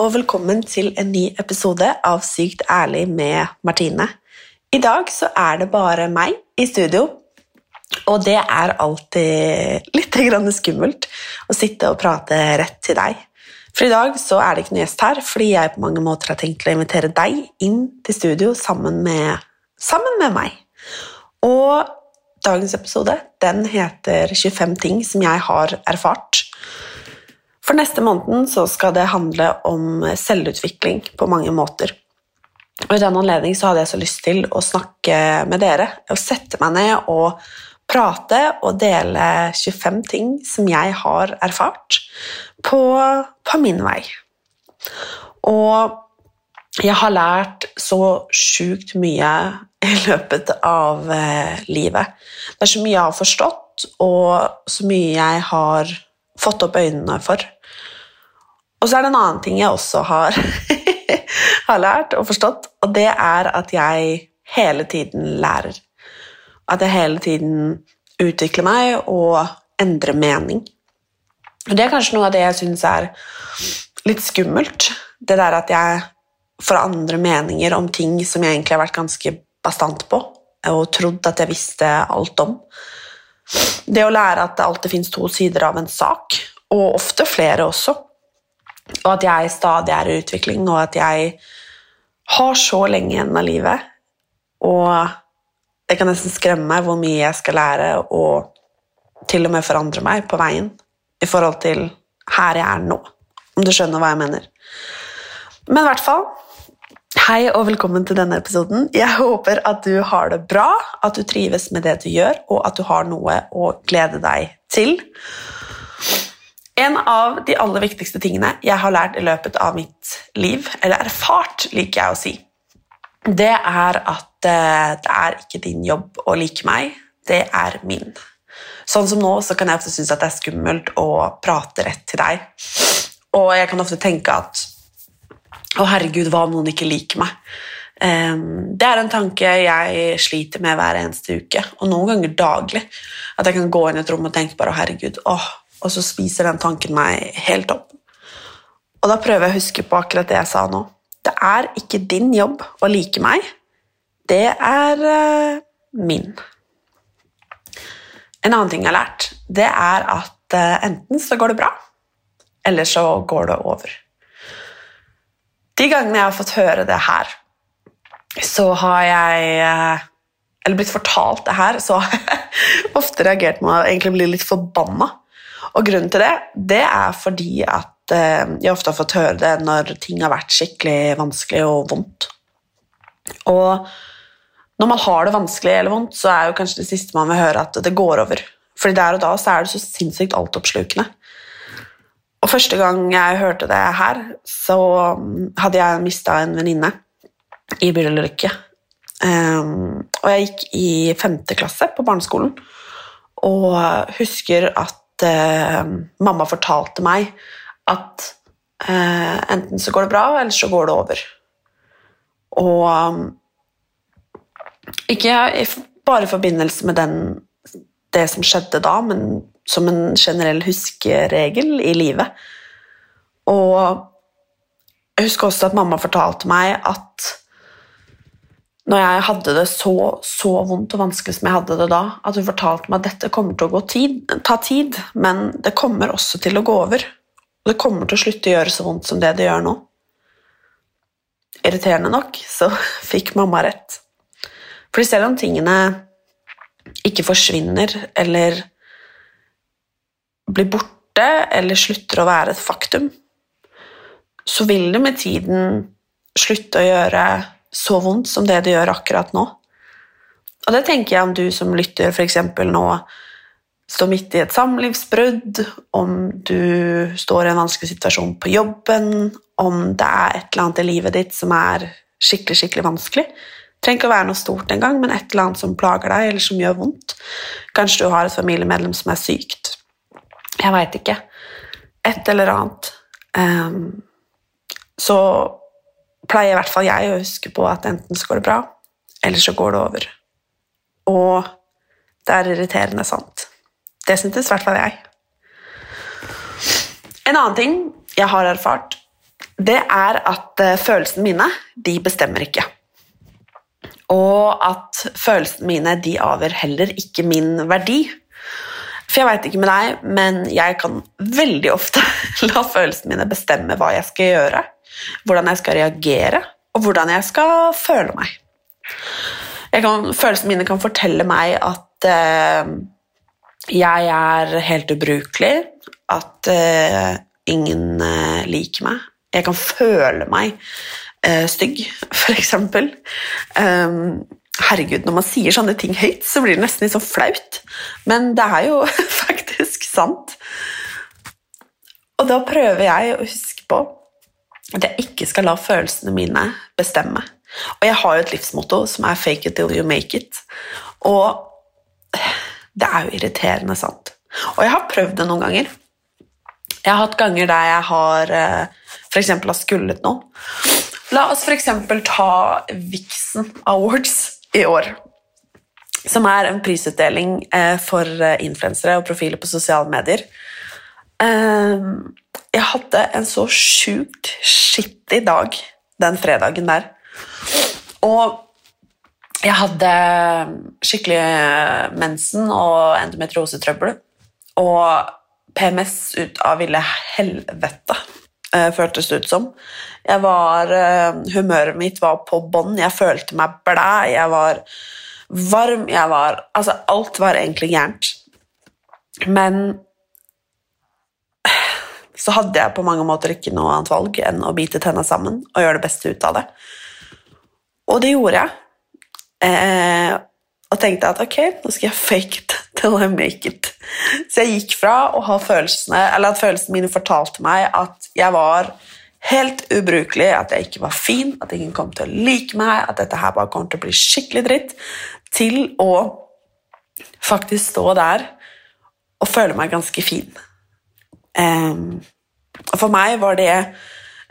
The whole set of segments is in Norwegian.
og velkommen til en ny episode av Sykt ærlig med Martine. I dag så er det bare meg i studio, og det er alltid litt skummelt å sitte og prate rett til deg. For i dag så er det ikke noen gjest her, fordi jeg på mange måter har tenkt å invitere deg inn til studio sammen med, sammen med meg. Og dagens episode den heter 25 ting som jeg har erfart. For neste måneden så skal det handle om selvutvikling på mange måter. Og I den anledning hadde jeg så lyst til å snakke med dere, og sette meg ned og prate og dele 25 ting som jeg har erfart på, på min vei. Og jeg har lært så sjukt mye i løpet av eh, livet. Det er så mye jeg har forstått, og så mye jeg har fått opp øynene for. Og så er det en annen ting jeg også har, har lært og forstått, og det er at jeg hele tiden lærer. At jeg hele tiden utvikler meg og endrer mening. Og det er kanskje noe av det jeg syns er litt skummelt. Det der at jeg får andre meninger om ting som jeg egentlig har vært ganske bastant på, og trodd at jeg visste alt om. Det å lære at det alltid finnes to sider av en sak, og ofte flere også. Og at jeg stadig er i utvikling, og at jeg har så lenge igjen av livet. Og det kan nesten skremme meg hvor mye jeg skal lære, og til og med forandre meg på veien i forhold til her jeg er nå. Om du skjønner hva jeg mener. Men i hvert fall Hei og velkommen til denne episoden. Jeg håper at du har det bra, at du trives med det du gjør, og at du har noe å glede deg til. En av de aller viktigste tingene jeg har lært i løpet av mitt liv, eller erfart, liker jeg å si, det er at eh, det er ikke din jobb å like meg, det er min. Sånn som nå så kan jeg ofte synes at det er skummelt å prate rett til deg. Og jeg kan ofte tenke at å herregud, hva om noen ikke liker meg? Det er en tanke jeg sliter med hver eneste uke, og noen ganger daglig. At jeg kan gå inn i et rom og tenke bare å herregud, åh, og så spiser den tanken meg helt opp. Og da prøver jeg å huske på akkurat det jeg sa nå. Det er ikke din jobb å like meg. Det er uh, min. En annen ting jeg har lært, det er at uh, enten så går det bra, eller så går det over. De gangene jeg har fått høre det her, så har jeg eh, Eller blitt fortalt det her, så har jeg ofte reagert med å egentlig bli litt forbanna. Og grunnen til det, det er fordi at eh, jeg ofte har fått høre det når ting har vært skikkelig vanskelig og vondt. Og når man har det vanskelig eller vondt, så er jo kanskje det siste man vil høre at det går over. Fordi der og da så er det så sinnssykt altoppslukende. Og første gang jeg hørte det her, så mm, hadde jeg mista en venninne i bilulykke. Um, og jeg gikk i femte klasse på barneskolen og husker at uh, mamma fortalte meg at uh, enten så går det bra, eller så går det over. Og um, ikke bare i forbindelse med den, det som skjedde da, men som en generell huskeregel i livet. Og jeg husker også at mamma fortalte meg at når jeg hadde det så, så vondt og vanskelig som jeg hadde det da, at hun fortalte meg at dette kommer til å tid, ta tid, men det kommer også til å gå over. Og det kommer til å slutte å gjøre så vondt som det det gjør nå. Irriterende nok så fikk mamma rett. For selv om tingene ikke forsvinner eller blir borte eller slutter å være et faktum, så vil det med tiden slutte å gjøre så vondt som det det gjør akkurat nå. Og det tenker jeg om du som lytter f.eks. nå står midt i et samlivsbrudd, om du står i en vanskelig situasjon på jobben, om det er et eller annet i livet ditt som er skikkelig, skikkelig vanskelig. Det trenger ikke å være noe stort engang, men et eller annet som plager deg, eller som gjør vondt. Kanskje du har et familiemedlem som er sykt. Jeg veit ikke. Et eller annet. Um, så pleier i hvert fall jeg å huske på at enten så går det bra, eller så går det over. Og det er irriterende sant. Det syntes i hvert fall jeg. En annen ting jeg har erfart, det er at eh, følelsene mine, de bestemmer ikke. Og at følelsene mine, de avgjør heller ikke min verdi. For jeg veit ikke med deg, men jeg kan veldig ofte la følelsene mine bestemme hva jeg skal gjøre hvordan jeg skal reagere, og hvordan jeg skal føle meg. Kan, følelsene mine kan fortelle meg at eh, jeg er helt ubrukelig, at eh, ingen eh, liker meg. Jeg kan føle meg stygg, stygg, f.eks. Um, herregud, når man sier sånne ting høyt, så blir det nesten litt så flaut. Men det er jo faktisk sant. Og da prøver jeg å huske på at jeg ikke skal la følelsene mine bestemme. Og jeg har jo et livsmotto som er 'fake it till you make it'. Og det er jo irriterende sant. Og jeg har prøvd det noen ganger. Jeg har hatt ganger der jeg har eh, f.eks. har skullet noe. La oss f.eks. ta Vixen Awards i år. Som er en prisutdeling eh, for eh, influensere og profiler på sosiale medier. Um, jeg hadde en så sjukt skittig dag den fredagen der. Og jeg hadde skikkelig mensen og endometriosetrøbbel. Og PMS ut av ville helvete, føltes det ut som. Jeg var, uh, humøret mitt var på bånn, jeg følte meg blæ, jeg var varm, jeg var Altså, alt var egentlig gærent. Men så hadde jeg på mange måter ikke noe annet valg enn å bite tenna sammen og gjøre det beste ut av det. Og det gjorde jeg. Eh, og tenkte at ok, nå skal jeg fake it till I make it. Så jeg gikk fra å ha følelsene, eller at følelsene mine fortalte meg at jeg var helt ubrukelig, at jeg ikke var fin, at ingen kom til å like meg, at dette her bare kom til å bli skikkelig dritt, til å faktisk stå der og føle meg ganske fin. Um, for meg var det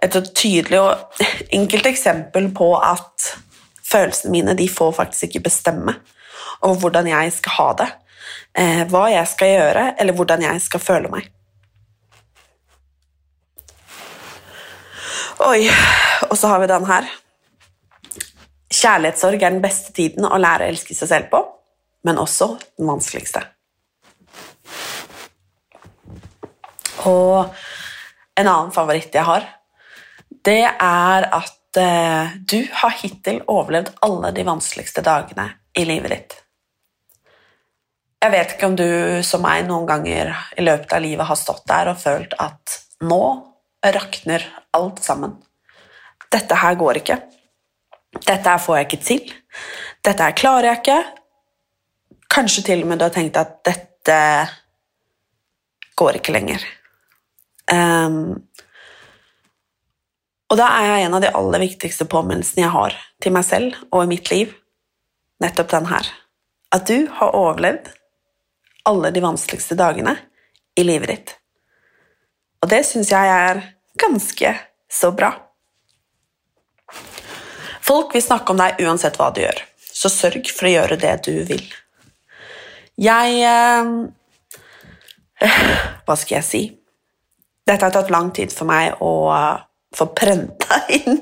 et tydelig og enkelt eksempel på at følelsene mine de får faktisk ikke bestemme over hvordan jeg skal ha det, eh, hva jeg skal gjøre, eller hvordan jeg skal føle meg. Oi, og så har vi den her. Kjærlighetssorg er den beste tiden å lære å elske seg selv på, men også den vanskeligste. Og en annen favoritt jeg har, det er at eh, du har hittil overlevd alle de vanskeligste dagene i livet ditt. Jeg vet ikke om du som meg noen ganger i løpet av livet har stått der og følt at nå rakner alt sammen. Dette her går ikke. Dette her får jeg ikke til. Dette her klarer jeg ikke. Kanskje til og med du har tenkt at dette går ikke lenger. Um, og da er jeg en av de aller viktigste påminnelsene jeg har til meg selv og i mitt liv, nettopp den her. At du har overlevd alle de vanskeligste dagene i livet ditt. Og det syns jeg er ganske så bra. Folk vil snakke om deg uansett hva du gjør, så sørg for å gjøre det du vil. Jeg eh, Hva skal jeg si? Dette har tatt lang tid for meg å få prenta inn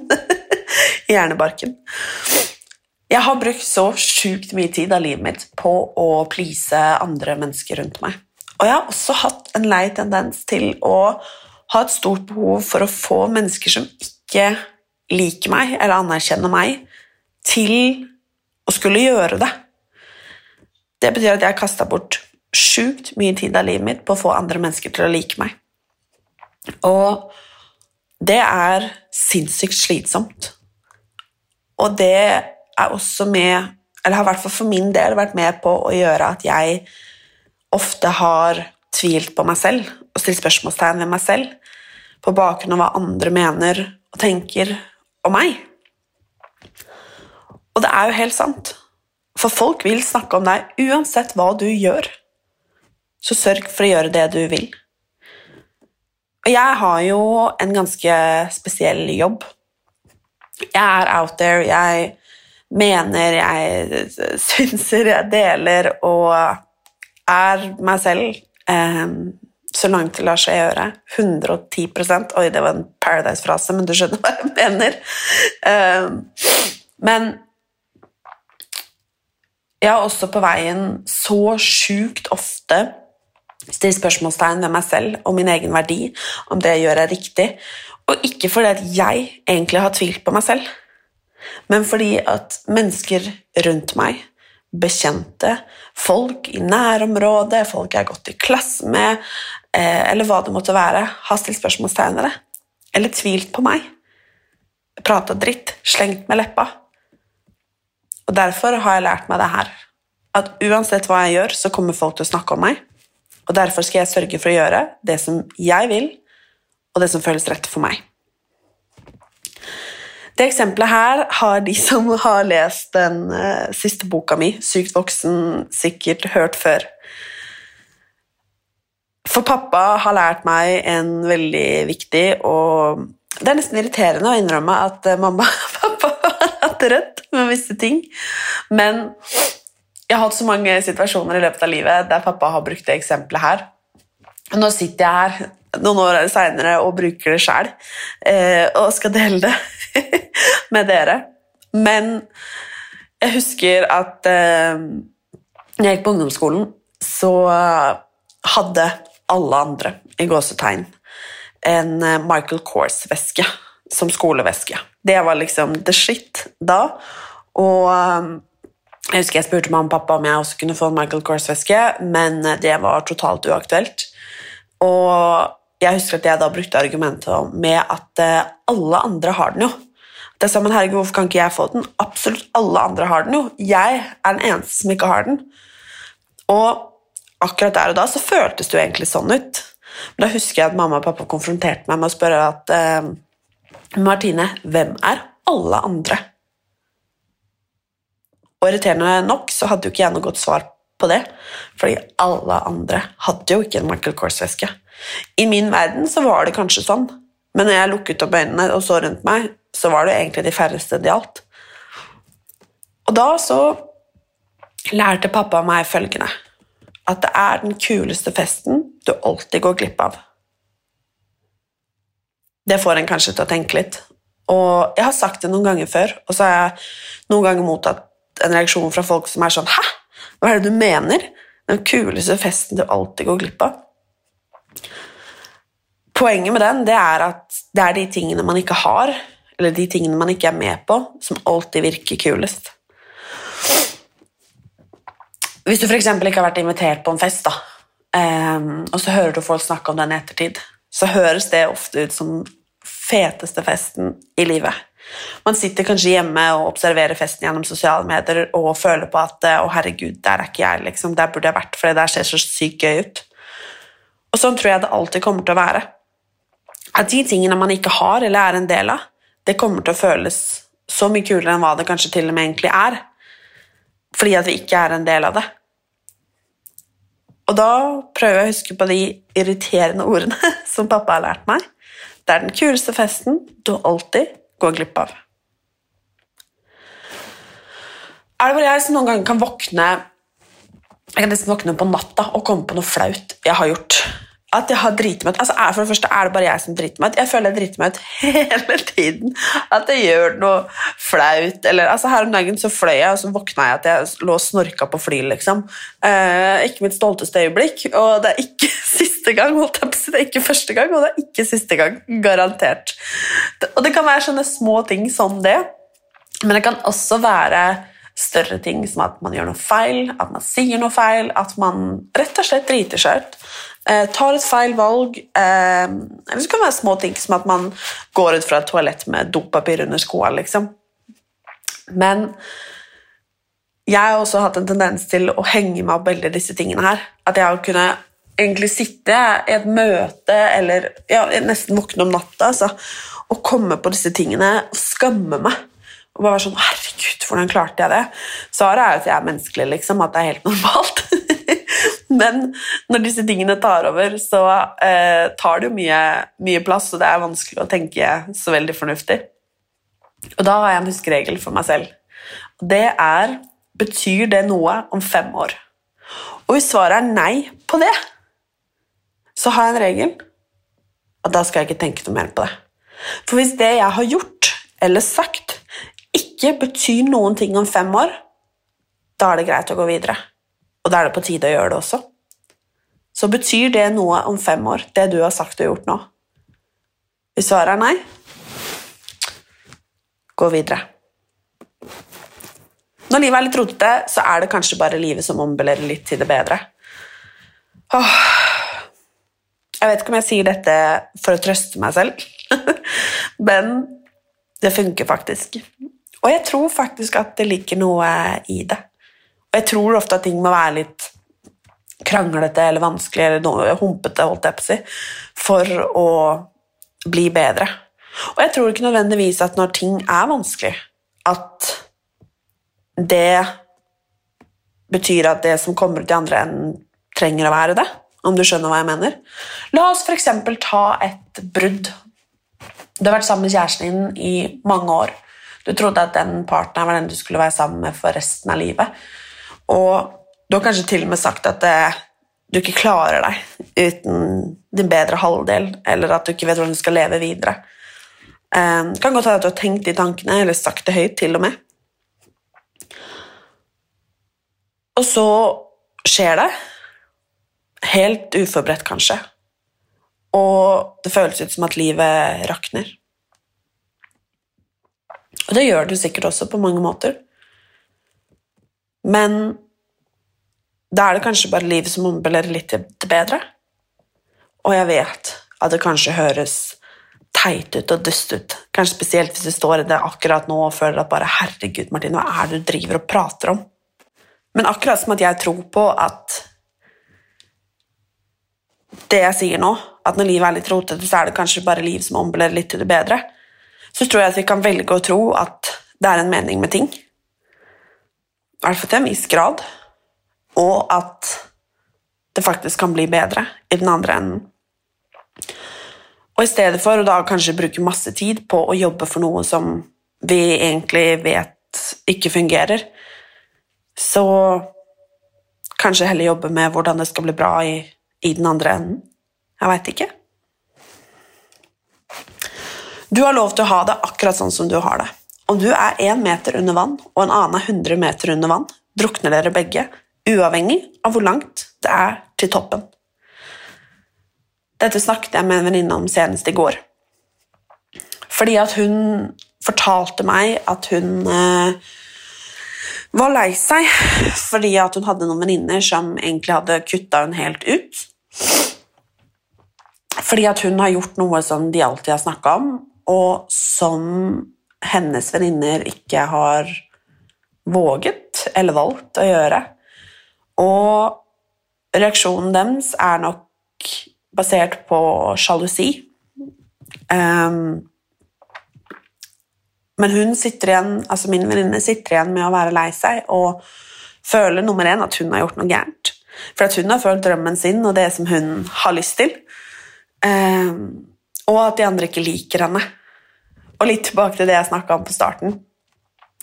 i hjernebarken. Jeg har brukt så sjukt mye tid av livet mitt på å please andre mennesker rundt meg. Og jeg har også hatt en lei tendens til å ha et stort behov for å få mennesker som ikke liker meg eller anerkjenner meg, til å skulle gjøre det. Det betyr at jeg har kasta bort sjukt mye tid av livet mitt på å få andre mennesker til å like meg. Og det er sinnssykt slitsomt. Og det er også med Eller har i hvert fall for min del vært med på å gjøre at jeg ofte har tvilt på meg selv og stilt spørsmålstegn ved meg selv på bakgrunn av hva andre mener og tenker om meg. Og det er jo helt sant, for folk vil snakke om deg uansett hva du gjør. Så sørg for å gjøre det du vil. Og jeg har jo en ganske spesiell jobb. Jeg er out there, jeg mener, jeg synser, jeg deler og er meg selv eh, så langt det lar seg gjøre. 110% Oi, det var en Paradise-frase, men du skjønner hva jeg mener. Eh, men jeg har også på veien så sjukt ofte stilt spørsmålstegn ved meg selv og min egen verdi, om det jeg gjør, er riktig. Og ikke fordi at jeg egentlig har tvilt på meg selv, men fordi at mennesker rundt meg bekjente, folk i nærområdet, folk jeg har gått i klasse med, eh, eller hva det måtte være, har stilt spørsmålstegn ved. Eller tvilt på meg. Prata dritt, slengt med leppa. Og Derfor har jeg lært meg det her. At uansett hva jeg gjør, så kommer folk til å snakke om meg. Og derfor skal jeg sørge for å gjøre det som jeg vil, og det som føles rett for meg. Det eksempelet her har de som har lest den uh, siste boka mi, 'Sykt voksen', sikkert hørt før. For pappa har lært meg en veldig viktig og Det er nesten irriterende å innrømme at uh, mamma og pappa har hatt rødt med visse ting, men jeg har hatt så mange situasjoner i løpet av livet der pappa har brukt det eksempelet her. Nå sitter jeg her noen år seinere og bruker det sjøl eh, og skal dele det med dere. Men jeg husker at eh, når jeg gikk på ungdomsskolen, så hadde alle andre i gåsetegn en eh, Michael Kors-veske som skoleveske. Det var liksom the shit da. Og eh, jeg husker jeg spurte mamma og pappa om jeg også kunne få en Michael Kors-veske, men det var totalt uaktuelt. Og jeg husker at jeg da brukte argumentet med at alle andre har den jo. Det sa, men herregud, Hvorfor kan ikke jeg få den? Absolutt alle andre har den jo. Jeg er den eneste som ikke har den. Og akkurat der og da så føltes det jo egentlig sånn ut. Men da husker jeg at mamma og pappa konfronterte meg med å spørre at eh, Martine, hvem er alle andre? Og irriterende nok så hadde jo ikke jeg noe godt svar på det, fordi alle andre hadde jo ikke en Michael Kors-veske. I min verden så var det kanskje sånn, men når jeg lukket opp øynene og så rundt meg, så var det egentlig de færreste det gjaldt. Og da så lærte pappa meg følgende at det er den kuleste festen du alltid går glipp av. Det får en kanskje til å tenke litt. Og jeg har sagt det noen ganger før, og så har jeg noen ganger mottatt en reaksjon fra folk som er sånn Hæ? Hva er det du mener? Den kuleste festen du alltid går glipp av. Poenget med den det er at det er de tingene man ikke har, eller de tingene man ikke er med på, som alltid virker kulest. Hvis du f.eks. ikke har vært invitert på en fest, da, um, og så hører du folk snakke om den i ettertid, så høres det ofte ut som feteste festen i livet. Man sitter kanskje hjemme og observerer festen gjennom sosiale medier og føler på at 'å, herregud, der er ikke jeg', liksom. Der burde jeg vært, for det der ser så sykt gøy ut. Og sånn tror jeg det alltid kommer til å være. At de tingene man ikke har eller er en del av, det kommer til å føles så mye kulere enn hva det kanskje til og med egentlig er. Fordi at vi ikke er en del av det. Og da prøver jeg å huske på de irriterende ordene som pappa har lært meg. Det er den kuleste festen du alltid går glipp av. Er det bare jeg som noen ganger kan våkne Jeg kan nesten våkne på natta og komme på noe flaut jeg har gjort. At jeg har driti meg ut. Altså, for det første er det bare jeg som driter meg ut. Jeg føler jeg driter meg ut hele tiden. At jeg gjør noe flaut. Eller, altså, her om dagen så fløy jeg, og så våkna jeg at jeg lå og snorka på fly. Liksom. Eh, ikke mitt stolteste øyeblikk, og det er ikke siste gang. Holdt jeg på. Det er ikke første gang, og det er ikke siste gang. Garantert. Og det kan være sånne små ting som det, men det kan også være større ting som at man gjør noe feil, at man sier noe feil, at man rett og slett driter seg ut. Eh, tar et feil valg. Eh, eller så kan det være små ting som at man går ut fra et toalett med dopapir under skoene. Liksom. Men jeg har også hatt en tendens til å henge meg opp veldig disse tingene her. At jeg har kunnet egentlig sitte i et møte eller ja, nesten våkne om natta altså, og komme på disse tingene og skamme meg. Og bare være sånn Herregud, hvordan klarte jeg det? Svaret er jo at jeg er menneskelig, liksom. At det er helt normalt. Men når disse tingene tar over, så eh, tar det jo mye, mye, plass, og det er vanskelig å tenke så veldig fornuftig. Og da har jeg en huskeregel for meg selv. Det er Betyr det noe om fem år? Og hvis svaret er nei på det, så har jeg en regel, at da skal jeg ikke tenke noe mer på det. For hvis det jeg har gjort eller sagt, ikke betyr noen ting om fem år, da er det greit å gå videre. Og da er det på tide å gjøre det også. Så betyr det noe om fem år, det du har sagt og gjort nå? Hvis svaret er nei, gå videre. Når livet er litt rotete, så er det kanskje bare livet som ombelerer litt til det bedre. Åh. Jeg vet ikke om jeg sier dette for å trøste meg selv, men det funker faktisk. Og jeg tror faktisk at det ligger noe i det. Og jeg tror ofte at ting må være litt kranglete eller vanskelig eller noe humpete, holdt jeg på å si, for å bli bedre. Og jeg tror ikke nødvendigvis at når ting er vanskelig, at det betyr at det som kommer ut i andre enden, trenger å være det, om du skjønner hva jeg mener. La oss f.eks. ta et brudd. Du har vært sammen med kjæresten din i mange år. Du trodde at den partneren var den du skulle være sammen med for resten av livet. Og du har kanskje til og med sagt at eh, du ikke klarer deg uten din bedre halvdel, eller at du ikke vet hvordan du skal leve videre. Um, det kan godt hende at du har tenkt de tankene, eller sagt det høyt, til og med. Og så skjer det. Helt uforberedt, kanskje. Og det føles ut som at livet rakner. Og det gjør du sikkert også på mange måter. Men da er det kanskje bare livet som ombelerer litt til bedre. Og jeg vet at det kanskje høres teit ut og dust ut, kanskje spesielt hvis du står i det akkurat nå og føler at bare 'herregud, Martin, hva er det du driver og prater om?' Men akkurat som at jeg tror på at det jeg sier nå, at når livet er litt rotete, så er det kanskje bare liv som ombelerer litt til det bedre, så tror jeg at vi kan velge å tro at det er en mening med ting. I hvert fall til en viss grad. Og at det faktisk kan bli bedre i den andre enden. Og i stedet for å da kanskje bruke masse tid på å jobbe for noe som vi egentlig vet ikke fungerer, så kanskje heller jobbe med hvordan det skal bli bra i, i den andre enden. Jeg veit ikke. Du har lov til å ha det akkurat sånn som du har det. Om du er én meter under vann, og en annen er 100 meter under vann, drukner dere begge, uavhengig av hvor langt det er til toppen. Dette snakket jeg med en venninne om senest i går. Fordi at hun fortalte meg at hun eh, var lei seg fordi at hun hadde noen venninner som egentlig hadde kutta hun helt ut. Fordi at hun har gjort noe som de alltid har snakka om, og som hennes venninner ikke har våget eller valgt å gjøre. Og reaksjonen deres er nok basert på sjalusi. Um, men hun sitter igjen, altså min venninne sitter igjen med å være lei seg og føler nummer én at hun har gjort noe gærent. For at hun har følt drømmen sin og det som hun har lyst til. Um, og at de andre ikke liker henne. Og litt tilbake til det jeg snakka om på starten,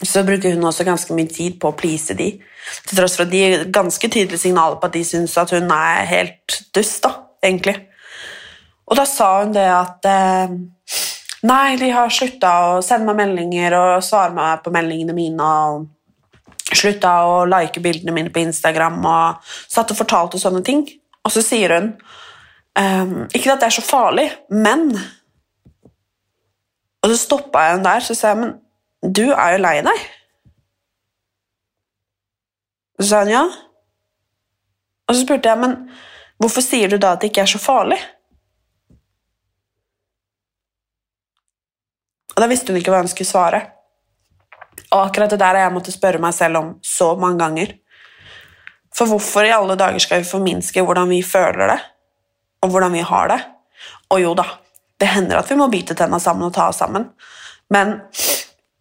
så bruker hun også ganske mye tid på å please de, til tross for at de gir ganske tydelige signaler på at de syns at hun er helt dust, da, egentlig. Og da sa hun det at eh, Nei, de har slutta å sende meg meldinger og svare meg på meldingene mine. og Slutta å like bildene mine på Instagram og satt og fortalte sånne ting. Og så sier hun ehm, Ikke at det er så farlig, men Og så stoppa jeg henne der, så sa jeg, men du er jo lei deg. Så sa hun ja. Og så spurte jeg, men hvorfor sier du da at det ikke er så farlig? Og da visste hun ikke hva hun skulle svare. Og akkurat det der har jeg måttet spørre meg selv om så mange ganger. For hvorfor i alle dager skal vi forminske hvordan vi føler det, og hvordan vi har det? Og jo da, det hender at vi må bite tenna sammen og ta oss sammen, men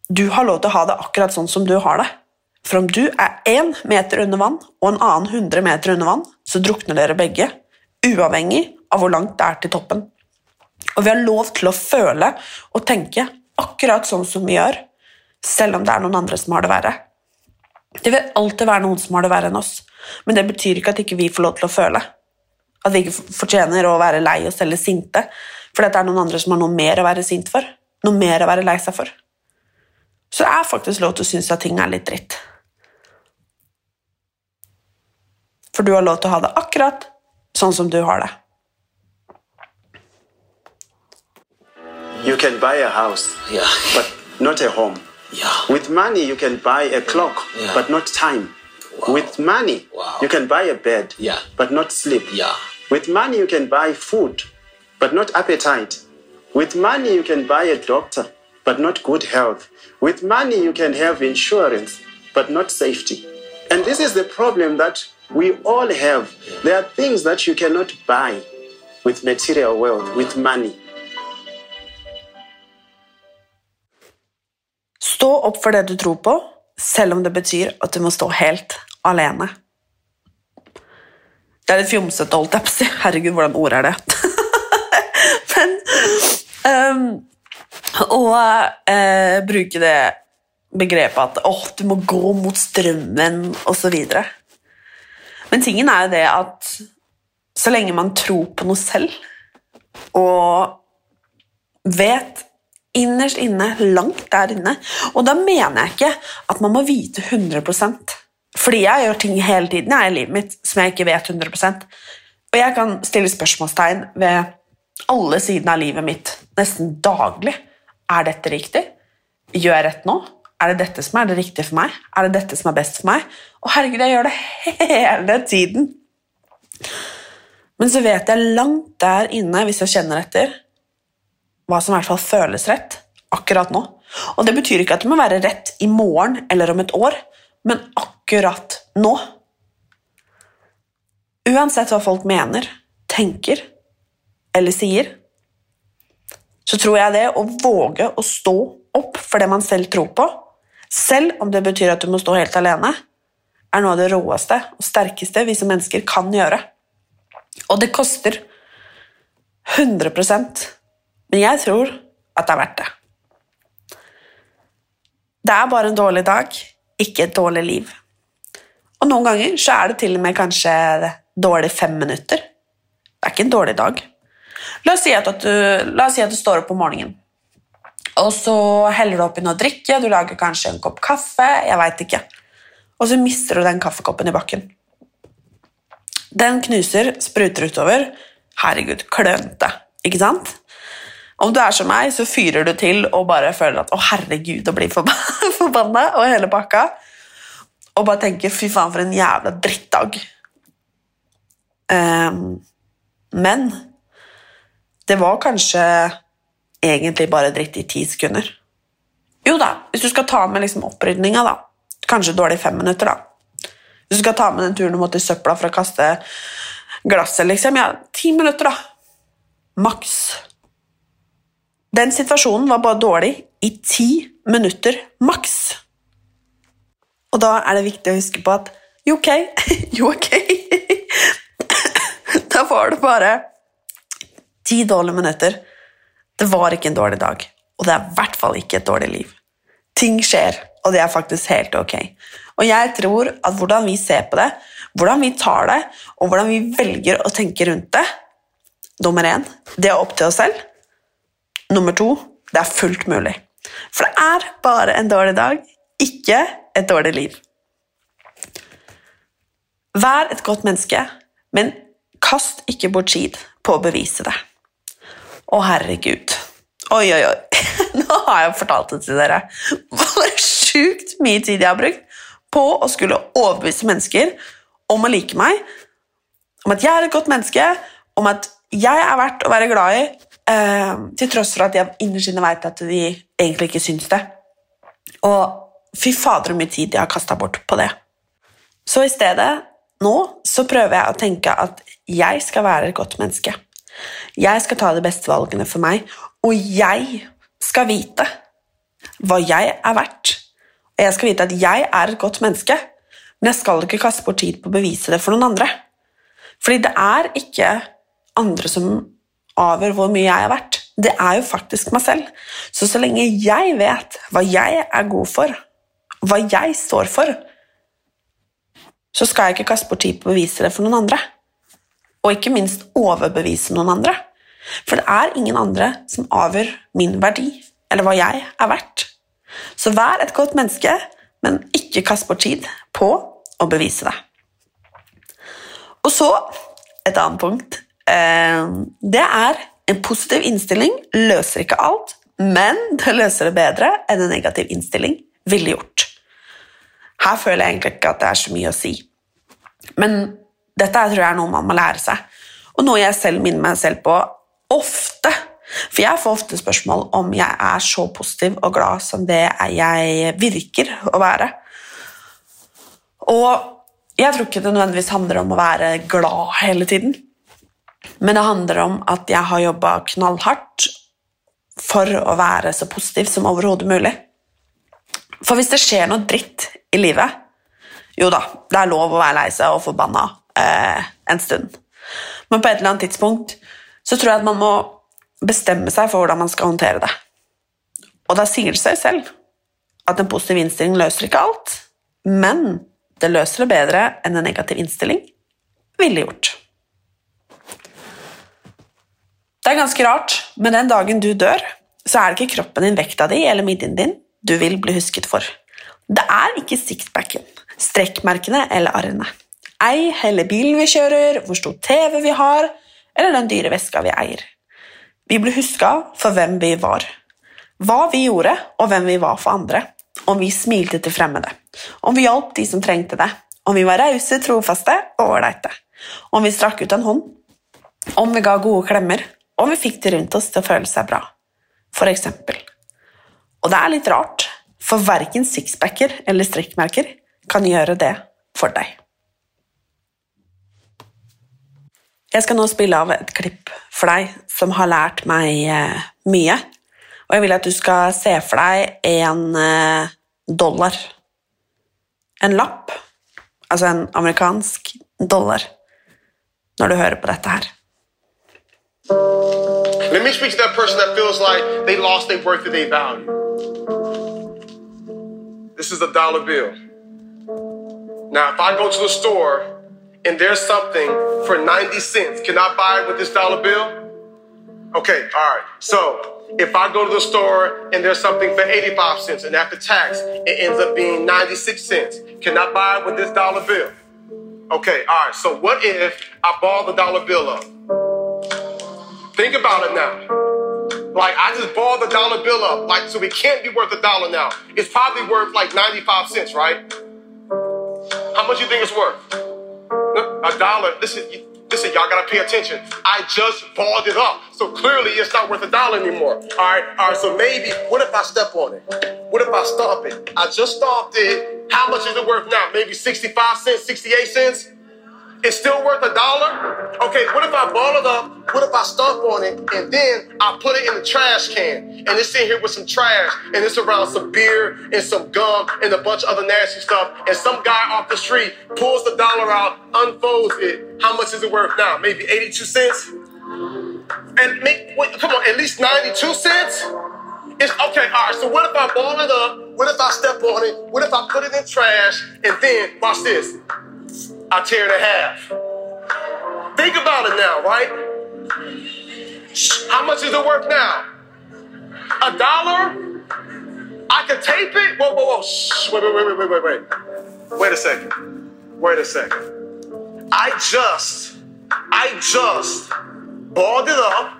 du har lov til å ha det akkurat sånn som du har det. For om du er én meter under vann og en annen 100 meter under vann, så drukner dere begge, uavhengig av hvor langt det er til toppen. Og vi har lov til å føle og tenke akkurat sånn som vi gjør, selv om det er noen andre som har det verre. Det vil alltid være noen som har det verre enn oss, men det betyr ikke at ikke vi får lov til å føle. At vi ikke fortjener å være lei oss eller sinte, fordi det er noen andre som har noe mer å være sint for, noe mer å være lei seg for. Så det er faktisk lov til å synes at ting er litt dritt. For du har lov til å ha det akkurat sånn som du har det. You can buy a house, Yeah. but not a home. Yeah. With money, you can buy a clock, Yeah. but not time. With money, Wow. you can buy a bed, Yeah. but not sleep. Yeah. With money, you can buy food, but not appetite. With money, you can buy a doctor, but not good health. With money, you can have insurance, but not safety. And this is the problem that we all have. There are things that you cannot buy with material wealth, with money. Stå opp for det du tror på, selv om det betyr at du må stå helt alene. Det er litt fjomsete, holdt jeg på å si. Herregud, hvordan ord er det? Men og eh, bruke det begrepet at oh, du må gå mot strømmen, osv. Men tingen er jo det at så lenge man tror på noe selv, og vet innerst inne, langt der inne. Og da mener jeg ikke at man må vite 100 Fordi jeg gjør ting hele tiden jeg, i livet mitt som jeg ikke vet 100 Og jeg kan stille spørsmålstegn ved alle sidene av livet mitt nesten daglig. Er dette riktig? Gjør jeg rett nå? Er det dette som er det riktige for meg? Er det dette som er best for meg? Og herregud, jeg gjør det hele tiden. Men så vet jeg langt der inne, hvis jeg kjenner etter, hva som i hvert fall føles rett akkurat nå. Og det betyr ikke at det må være rett i morgen eller om et år, men akkurat nå. Uansett hva folk mener, tenker eller sier, så tror jeg det å våge å stå opp for det man selv tror på, selv om det betyr at du må stå helt alene, er noe av det råeste og sterkeste vi som mennesker kan gjøre. Og det koster 100% men jeg tror at det er verdt det. Det er bare en dårlig dag, ikke et dårlig liv. Og noen ganger så er det til og med kanskje dårlig fem minutter. Det er ikke en dårlig dag. La oss si at, du, la oss si at du står opp om morgenen, og så heller du oppi noe å drikke, du lager kanskje en kopp kaffe, jeg veit ikke, og så mister du den kaffekoppen i bakken. Den knuser, spruter utover. Herregud, klønete, ikke sant? Om du er som meg, så fyrer du til og bare føler at 'å, herregud', blir forba- forbanna og hele pakka. Og bare tenker 'fy faen, for en jævla drittdag'. Um, men det var kanskje egentlig bare dritt i ti sekunder. Jo da, hvis du skal ta med liksom opprydninga, da. Kanskje dårlig fem minutter, da. Hvis du skal ta med den turen du måtte i søpla for å kaste glasset, liksom. Ja, ti minutter, da. Maks. Den situasjonen var bare dårlig i ti minutter maks. Og da er det viktig å huske på at jo, ok, jo, ok. da var det bare ti dårlige minutter. Det var ikke en dårlig dag, og det er i hvert fall ikke et dårlig liv. Ting skjer, og det er faktisk helt ok. Og jeg tror at hvordan vi ser på det, hvordan vi tar det, og hvordan vi velger å tenke rundt det, Nummer én, det er opp til oss selv. Nummer to, det er fullt mulig. For det er bare en dårlig dag, ikke et dårlig liv. Vær et godt menneske, men kast ikke bort tid på å bevise det. Å, herregud. Oi, oi, oi. Nå har jeg fortalt det til dere. Hvor sjukt mye tid jeg har brukt på å skulle overbevise mennesker om å like meg, om at jeg er et godt menneske, om at jeg er verdt å være glad i, eh, til tross for at jeg innerst inne vet at de egentlig ikke syns det. Og fy fader, hvor mye tid jeg har kasta bort på det. Så i stedet, nå, så prøver jeg å tenke at jeg skal være et godt menneske. Jeg skal ta de beste valgene for meg, og jeg skal vite hva jeg er verdt. Og jeg skal vite at jeg er et godt menneske, men jeg skal ikke kaste bort tid på å bevise det for noen andre. Fordi det er ikke andre som avgjør hvor mye jeg er verdt. Det er jo faktisk meg selv. Så så lenge jeg vet hva jeg er god for, hva jeg står for, så skal jeg ikke kaste bort tid på å bevise det for noen andre. Og ikke minst overbevise noen andre. For det er ingen andre som avgjør min verdi, eller hva jeg er verdt. Så vær et godt menneske, men ikke kast bort tid på å bevise det. Og så et annet punkt. Eh, det er en positiv innstilling løser ikke alt, men det løser det bedre enn en negativ innstilling ville gjort. Her føler jeg egentlig ikke at det er så mye å si. Men dette tror jeg er noe man må lære seg, og noe jeg selv minner meg selv på ofte. For jeg får ofte spørsmål om jeg er så positiv og glad som det jeg virker å være. Og jeg tror ikke det nødvendigvis handler om å være glad hele tiden. Men det handler om at jeg har jobba knallhardt for å være så positiv som overhodet mulig. For hvis det skjer noe dritt i livet Jo da, det er lov å være lei seg og forbanna eh, en stund. Men på et eller annet tidspunkt så tror jeg at man må bestemme seg for hvordan man skal håndtere det. Og da sier det seg selv at en positiv innstilling løser ikke alt, men det løser det bedre enn en negativ innstilling ville gjort. Det er ganske rart, men den dagen du dør, så er det ikke kroppen din, vekta di eller midjen din du vil bli husket for. Det er ikke sixpacken, strekkmerkene eller arrene. Ei heller bilen vi kjører, hvor stor TV vi har, eller den dyre veska vi eier. Vi blir huska for hvem vi var, hva vi gjorde, og hvem vi var for andre. Om vi smilte til fremmede, om vi hjalp de som trengte det, om vi var rause, trofaste og ålreite, om vi strakk ut en hånd, om vi ga gode klemmer, om vi fikk de rundt oss til å føle seg bra, for eksempel. Og det er litt rart, for verken sixpacker eller strikkmerker kan gjøre det for deg. Jeg skal nå spille av et klipp for deg som har lært meg eh, mye og jeg vil at du skal se for deg en eh, dollar. En lapp. Altså en amerikansk dollar. Når du hører på dette her. Let me speak to that person that feels like they lost their worth and their value. This is a dollar bill. Now, if I go to the store and there's something for 90 cents, can I buy it with this dollar bill? Okay, all right. So if I go to the store and there's something for 85 cents and after tax it ends up being 96 cents, can I buy it with this dollar bill? Okay, all right. So what if I ball the dollar bill up? Think about it now. Like I just balled the dollar bill up, like so it can't be worth a dollar now. It's probably worth like 95 cents, right? How much you think it's worth? A dollar. Listen, Listen, y'all gotta pay attention. I just balled it up. So clearly it's not worth a dollar anymore. Alright, alright, so maybe what if I step on it? What if I stomp it? I just stomped it. How much is it worth now? Maybe 65 cents, 68 cents? It's still worth a dollar? Okay, what if I ball it up? What if I stomp on it and then I put it in the trash can and it's in here with some trash and it's around some beer and some gum and a bunch of other nasty stuff and some guy off the street pulls the dollar out, unfolds it. How much is it worth now? Maybe 82 cents? And make, wait, come on, at least 92 cents? It's okay, all right, so what if I ball it up? What if I step on it? What if I put it in trash and then, watch this, I tear it in half. Think about it now, right? How much is it worth now? A dollar? I could tape it? Whoa, whoa, whoa. Wait, wait, wait, wait, wait, wait. Wait a second. Wait a second. I just, I just balled it up.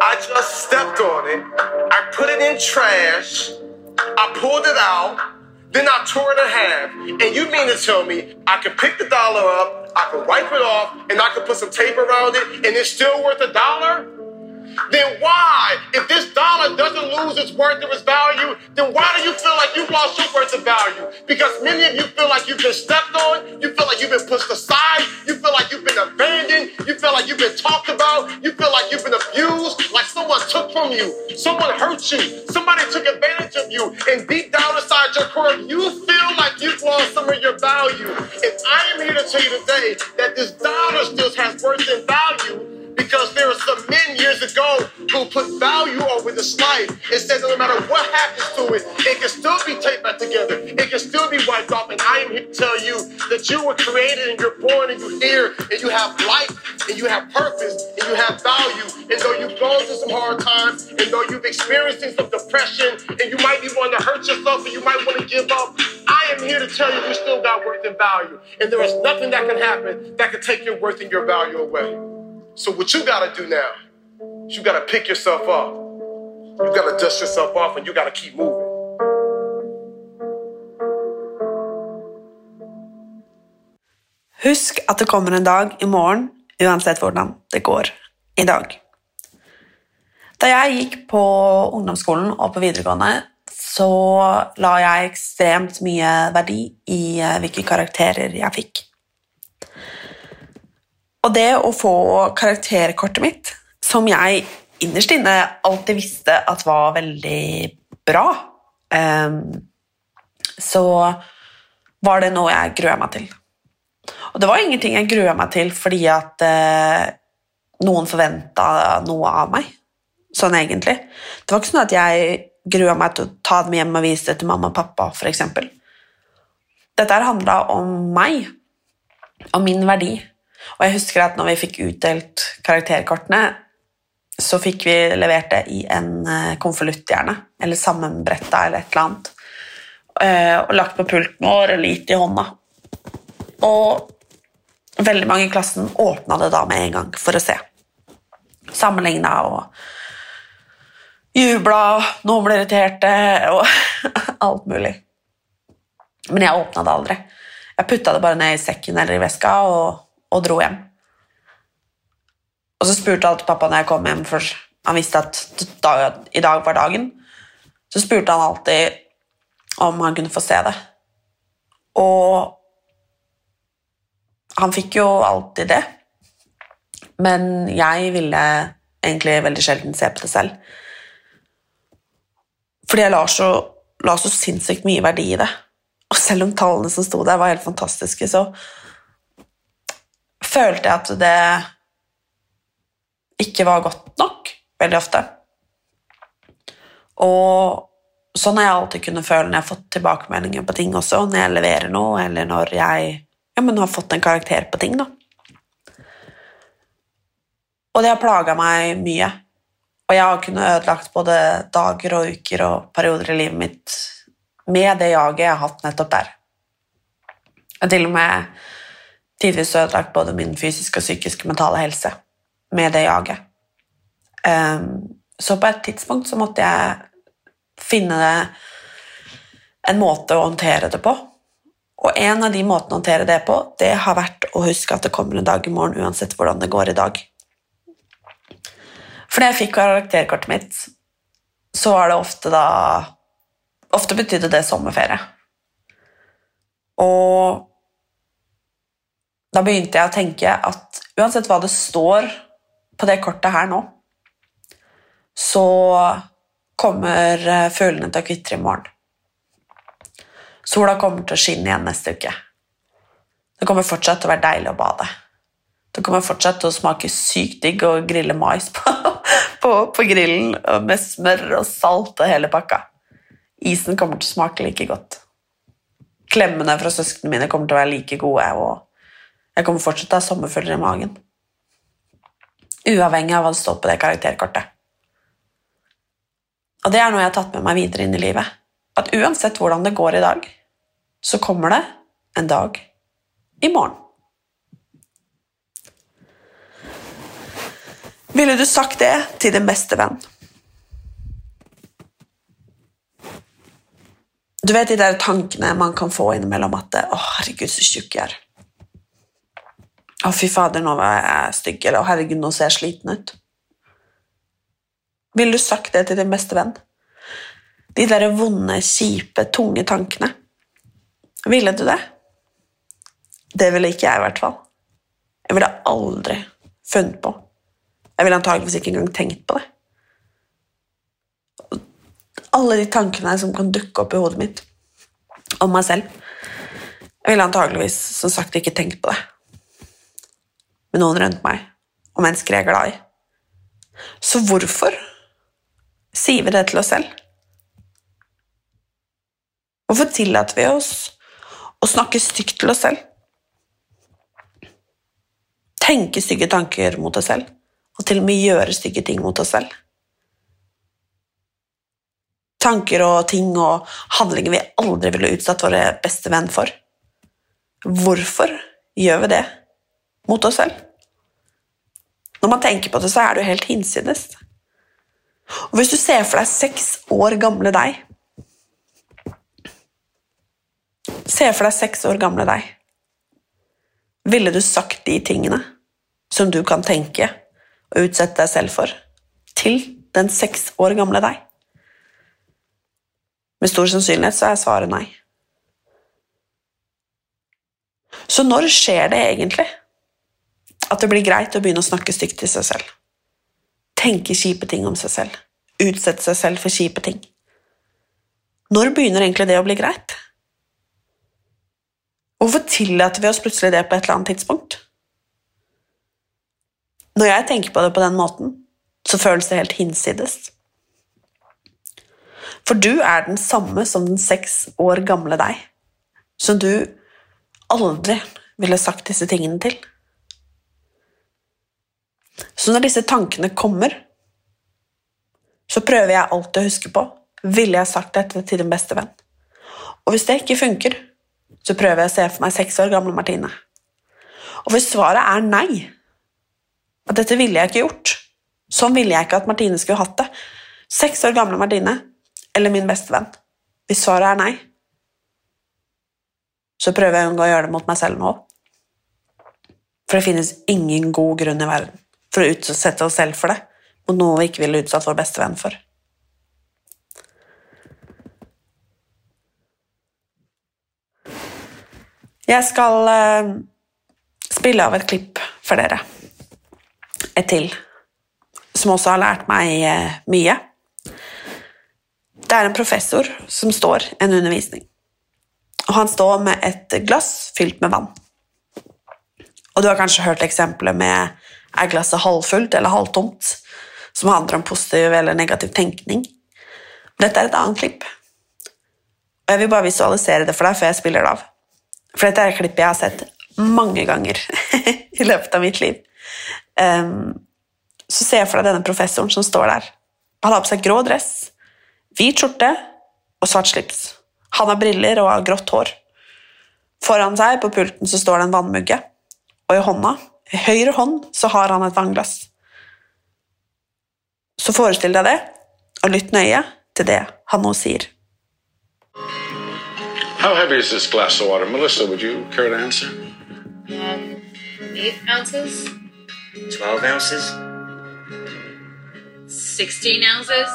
I just stepped on it. I put it in trash. I pulled it out. Then I tore it in half. And you mean to tell me I can pick the dollar up, I can wipe it off, and I can put some tape around it, and it's still worth a dollar? Then why, if this dollar doesn't lose its worth of its value, then why do you feel like you've lost your worth of value? Because many of you feel like you've been stepped on, you feel like you've been pushed aside, you feel like you've been abandoned, you feel like you've been talked about, you feel like you've been abused, like someone took from you, someone hurt you, somebody took advantage of you, and deep down inside your core, you feel like you've lost some of your value. And I am here to tell you today that this dollar still has worth and value because there are some men years ago who put value over this life and said that no matter what happens to it, it can still be taped back together. It can still be wiped off. And I am here to tell you that you were created and you're born and you're here and you have life and you have purpose and you have value. And though you've gone through some hard times and though you've experienced some depression and you might be wanting to hurt yourself and you might want to give up, I am here to tell you you still got worth and value. And there is nothing that can happen that can take your worth and your value away. So what you gotta do now you gotta pick yourself up. You gotta dust yourself off and you gotta keep moving. Husk at det kommer en dag i morgen, uansett hvordan det går i dag. Da jeg gikk på ungdomsskolen og på videregående, så la jeg ekstremt mye verdi i eh, hvilke karakterer jeg fikk. Og det å få karakterkortet mitt, som jeg innerst inne alltid visste at var veldig bra, ehm, så var det noe jeg grua meg til. Og det var ingenting jeg grua meg til fordi at eh, noen forventa noe av meg, sånn egentlig. Det var ikke sånn at jeg grua meg til å ta dem hjem og vise det til mamma og pappa, f.eks. Dette handla om meg, om min verdi. Og jeg husker at når vi fikk utdelt karakterkortene, så fikk vi levert det i en eh, konvolutt, gjerne, eller sammenbretta eller et eller annet, eh, og lagt på pulten vår eller gitt i hånda. Og veldig mange i klassen åpna det da med en gang for å se. Sammenligna og jubla, noen ble irriterte og alt mulig. Men jeg åpna det aldri. Jeg putta det bare ned i sekken eller i veska og, og dro hjem. Og så spurte alltid pappa når jeg kom hjem, for han visste at i dag var dagen. Så spurte han alltid om han kunne få se det. Og han fikk jo alltid det. Men jeg ville egentlig veldig sjelden se på det selv. Fordi jeg la så, la så sinnssykt mye verdi i det. Og selv om tallene som sto der, var helt fantastiske, så følte jeg at det ikke var godt nok veldig ofte. Og sånn har jeg alltid kunnet føle når jeg har fått tilbakemeldinger på ting også, når jeg leverer noe, eller når jeg ja, har fått en karakter på ting. da. Og det har plaga meg mye. Og jeg har kunnet ødelagt både dager og uker og perioder i livet mitt med det jaget jeg har hatt nettopp der. Og til og med tidvis ødelagt både min fysiske og psykiske mentale helse med det jaget. Um, så på et tidspunkt så måtte jeg finne en måte å håndtere det på. Og en av de måtene å håndtere det på, det har vært å huske at det kommer en dag i morgen uansett hvordan det går i dag. For når jeg fikk karakterkortet mitt, så var det ofte da Ofte betydde det sommerferie. Og da begynte jeg å tenke at uansett hva det står på det kortet her nå, så kommer fuglene til å kvitre i morgen. Sola kommer til å skinne igjen neste uke. Det kommer fortsatt til å være deilig å bade. Det kommer fortsatt til å smake sykt digg å grille mais på, på, på grillen med smør og salt og hele pakka. Isen kommer til å smake like godt. Klemmene fra søsknene mine kommer til å være like gode, og jeg kommer fortsatt til å ha sommerfølger i magen. Uavhengig av hva det står på det karakterkortet. Og det er noe jeg har tatt med meg videre inn i livet. At uansett hvordan det går i dag, så kommer det en dag i morgen. Ville du sagt det til din beste venn? Du vet de der tankene man kan få innimellom at Å, herregud, så tjukk jeg er. Å, fy fader, nå var jeg stygg. Eller å, herregud, nå ser jeg sliten ut. Ville du sagt det til din beste venn? De der vonde, kjipe, tunge tankene. Ville du det? Det ville ikke jeg, i hvert fall. Jeg ville aldri funnet på. Jeg ville antageligvis ikke engang tenkt på det. Alle de tankene som kan dukke opp i hodet mitt om meg selv. Jeg ville antageligvis som sagt ikke tenkt på det. Med noen rundt meg, og mennesker jeg er glad i. Så hvorfor sier vi det til oss selv? Hvorfor tillater vi oss å snakke stygt til oss selv? Tenke stygge tanker mot oss selv, og til og med gjøre stygge ting mot oss selv? Tanker og ting og handlinger vi aldri ville utsatt våre beste venn for. Hvorfor gjør vi det mot oss selv? Når man tenker på det, så er det jo helt hinsides. Og hvis du ser for deg seks år gamle deg Se for deg seks år gamle deg. Ville du sagt de tingene som du kan tenke og utsette deg selv for, til den seks år gamle deg? Med stor sannsynlighet så er svaret nei. Så når skjer det egentlig at det blir greit å begynne å snakke stygt til seg selv? Tenke kjipe ting om seg selv? Utsette seg selv for kjipe ting? Når begynner egentlig det å bli greit? Hvorfor tillater vi oss plutselig det på et eller annet tidspunkt? Når jeg tenker på det på den måten, så føles det helt hinsides. For du er den samme som den seks år gamle deg, som du aldri ville sagt disse tingene til. Så når disse tankene kommer, så prøver jeg alltid å huske på ville jeg sagt dette til din beste venn. Og hvis det ikke funker, så prøver jeg å se for meg seks år gamle Martine. Og hvis svaret er nei, at dette ville jeg ikke gjort, sånn ville jeg ikke at Martine skulle hatt det Seks år gamle Martine eller min beste venn. Hvis svaret er nei, så prøver jeg å unngå å gjøre det mot meg selv nå. For det finnes ingen god grunn i verden for å utsette oss selv for det mot noe vi ikke ville utsatt vår beste venn for. Jeg skal uh, spille av et klipp for dere. Et til. Som også har lært meg uh, mye. Det er en professor som står en undervisning. Og han står med et glass fylt med vann. Og du har kanskje hørt eksempelet med er glasset halvfullt eller halvtomt, som handler om positiv eller negativ tenkning. Dette er et annet klipp. Og Jeg vil bare visualisere det for deg før jeg spiller det av. For dette er et klipp jeg har sett mange ganger i løpet av mitt liv. Um, så ser jeg for deg denne professoren som står der. Han har på seg grå dress, hvit skjorte og svart slips. Han har briller og har grått hår. Foran seg på pulten så står det en vannmugge, og i hånda, høyre hånd, så har han et vannglass. Så forestill deg det, og lytt nøye til det han nå sier. How heavy is this glass of water? Melissa, would you care to answer? Um, eight ounces? 12 ounces? 16 ounces?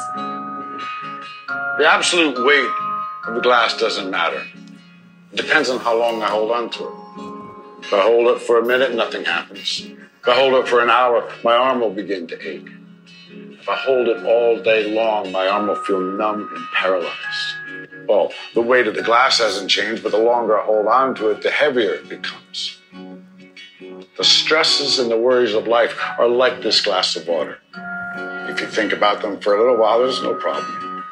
The absolute weight of the glass doesn't matter. It depends on how long I hold on to it. If I hold it for a minute, nothing happens. If I hold it for an hour, my arm will begin to ache. If I hold it all day long, my arm will feel numb and paralyzed. Well, the weight of the glass hasn't changed, but the longer I hold on to it, the heavier it becomes. The stresses and the worries of life are like this glass of water. If you think about them for a little while, there's no problem.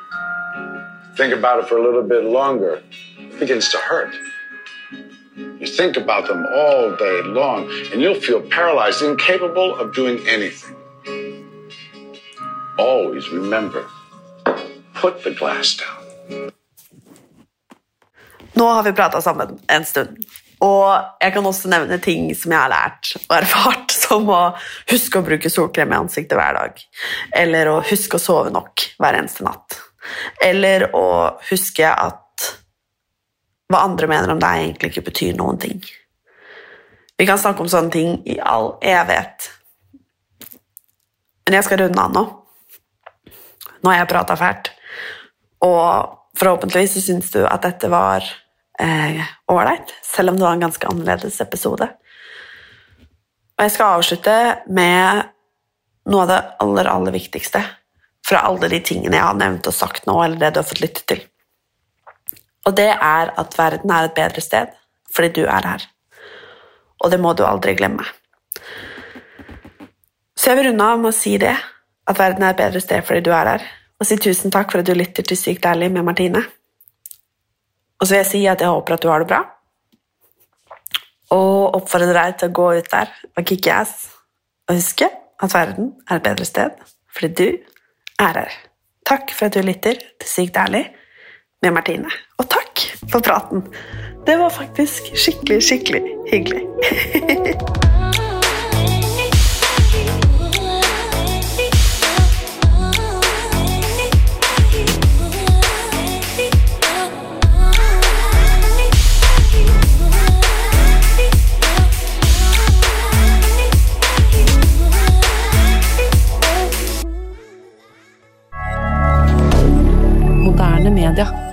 Think about it for a little bit longer, it begins to hurt. You think about them all day long, and you'll feel paralyzed, incapable of doing anything. always remember put the glass down. Nå har vi prata sammen en stund, og jeg kan også nevne ting som jeg har lært og erfart, som å huske å bruke solkrem i ansiktet hver dag, eller å huske å sove nok hver eneste natt, eller å huske at hva andre mener om deg, egentlig ikke betyr noen ting. Vi kan snakke om sånne ting i all evighet. Men jeg skal runde av nå. Nå har jeg prata fælt. Og forhåpentligvis så syns du at dette var ålreit, eh, selv om det var en ganske annerledes episode. Og jeg skal avslutte med noe av det aller, aller viktigste fra alle de tingene jeg har nevnt og sagt nå, eller det du har fått lytte til. Og det er at verden er et bedre sted fordi du er her. Og det må du aldri glemme. Så jeg vil runde av med å si det, at verden er et bedre sted fordi du er her, og si tusen takk for at du lytter til Sykt ærlig med Martine. Og så vil jeg si at jeg håper at du har det bra, og oppfordre deg til å gå ut der og kicke ass, og huske at verden er et bedre sted fordi du er her. Takk for at du lytter til Sykt ærlig med Martine. Og takk for praten. Det var faktisk skikkelig, skikkelig hyggelig. moderne media.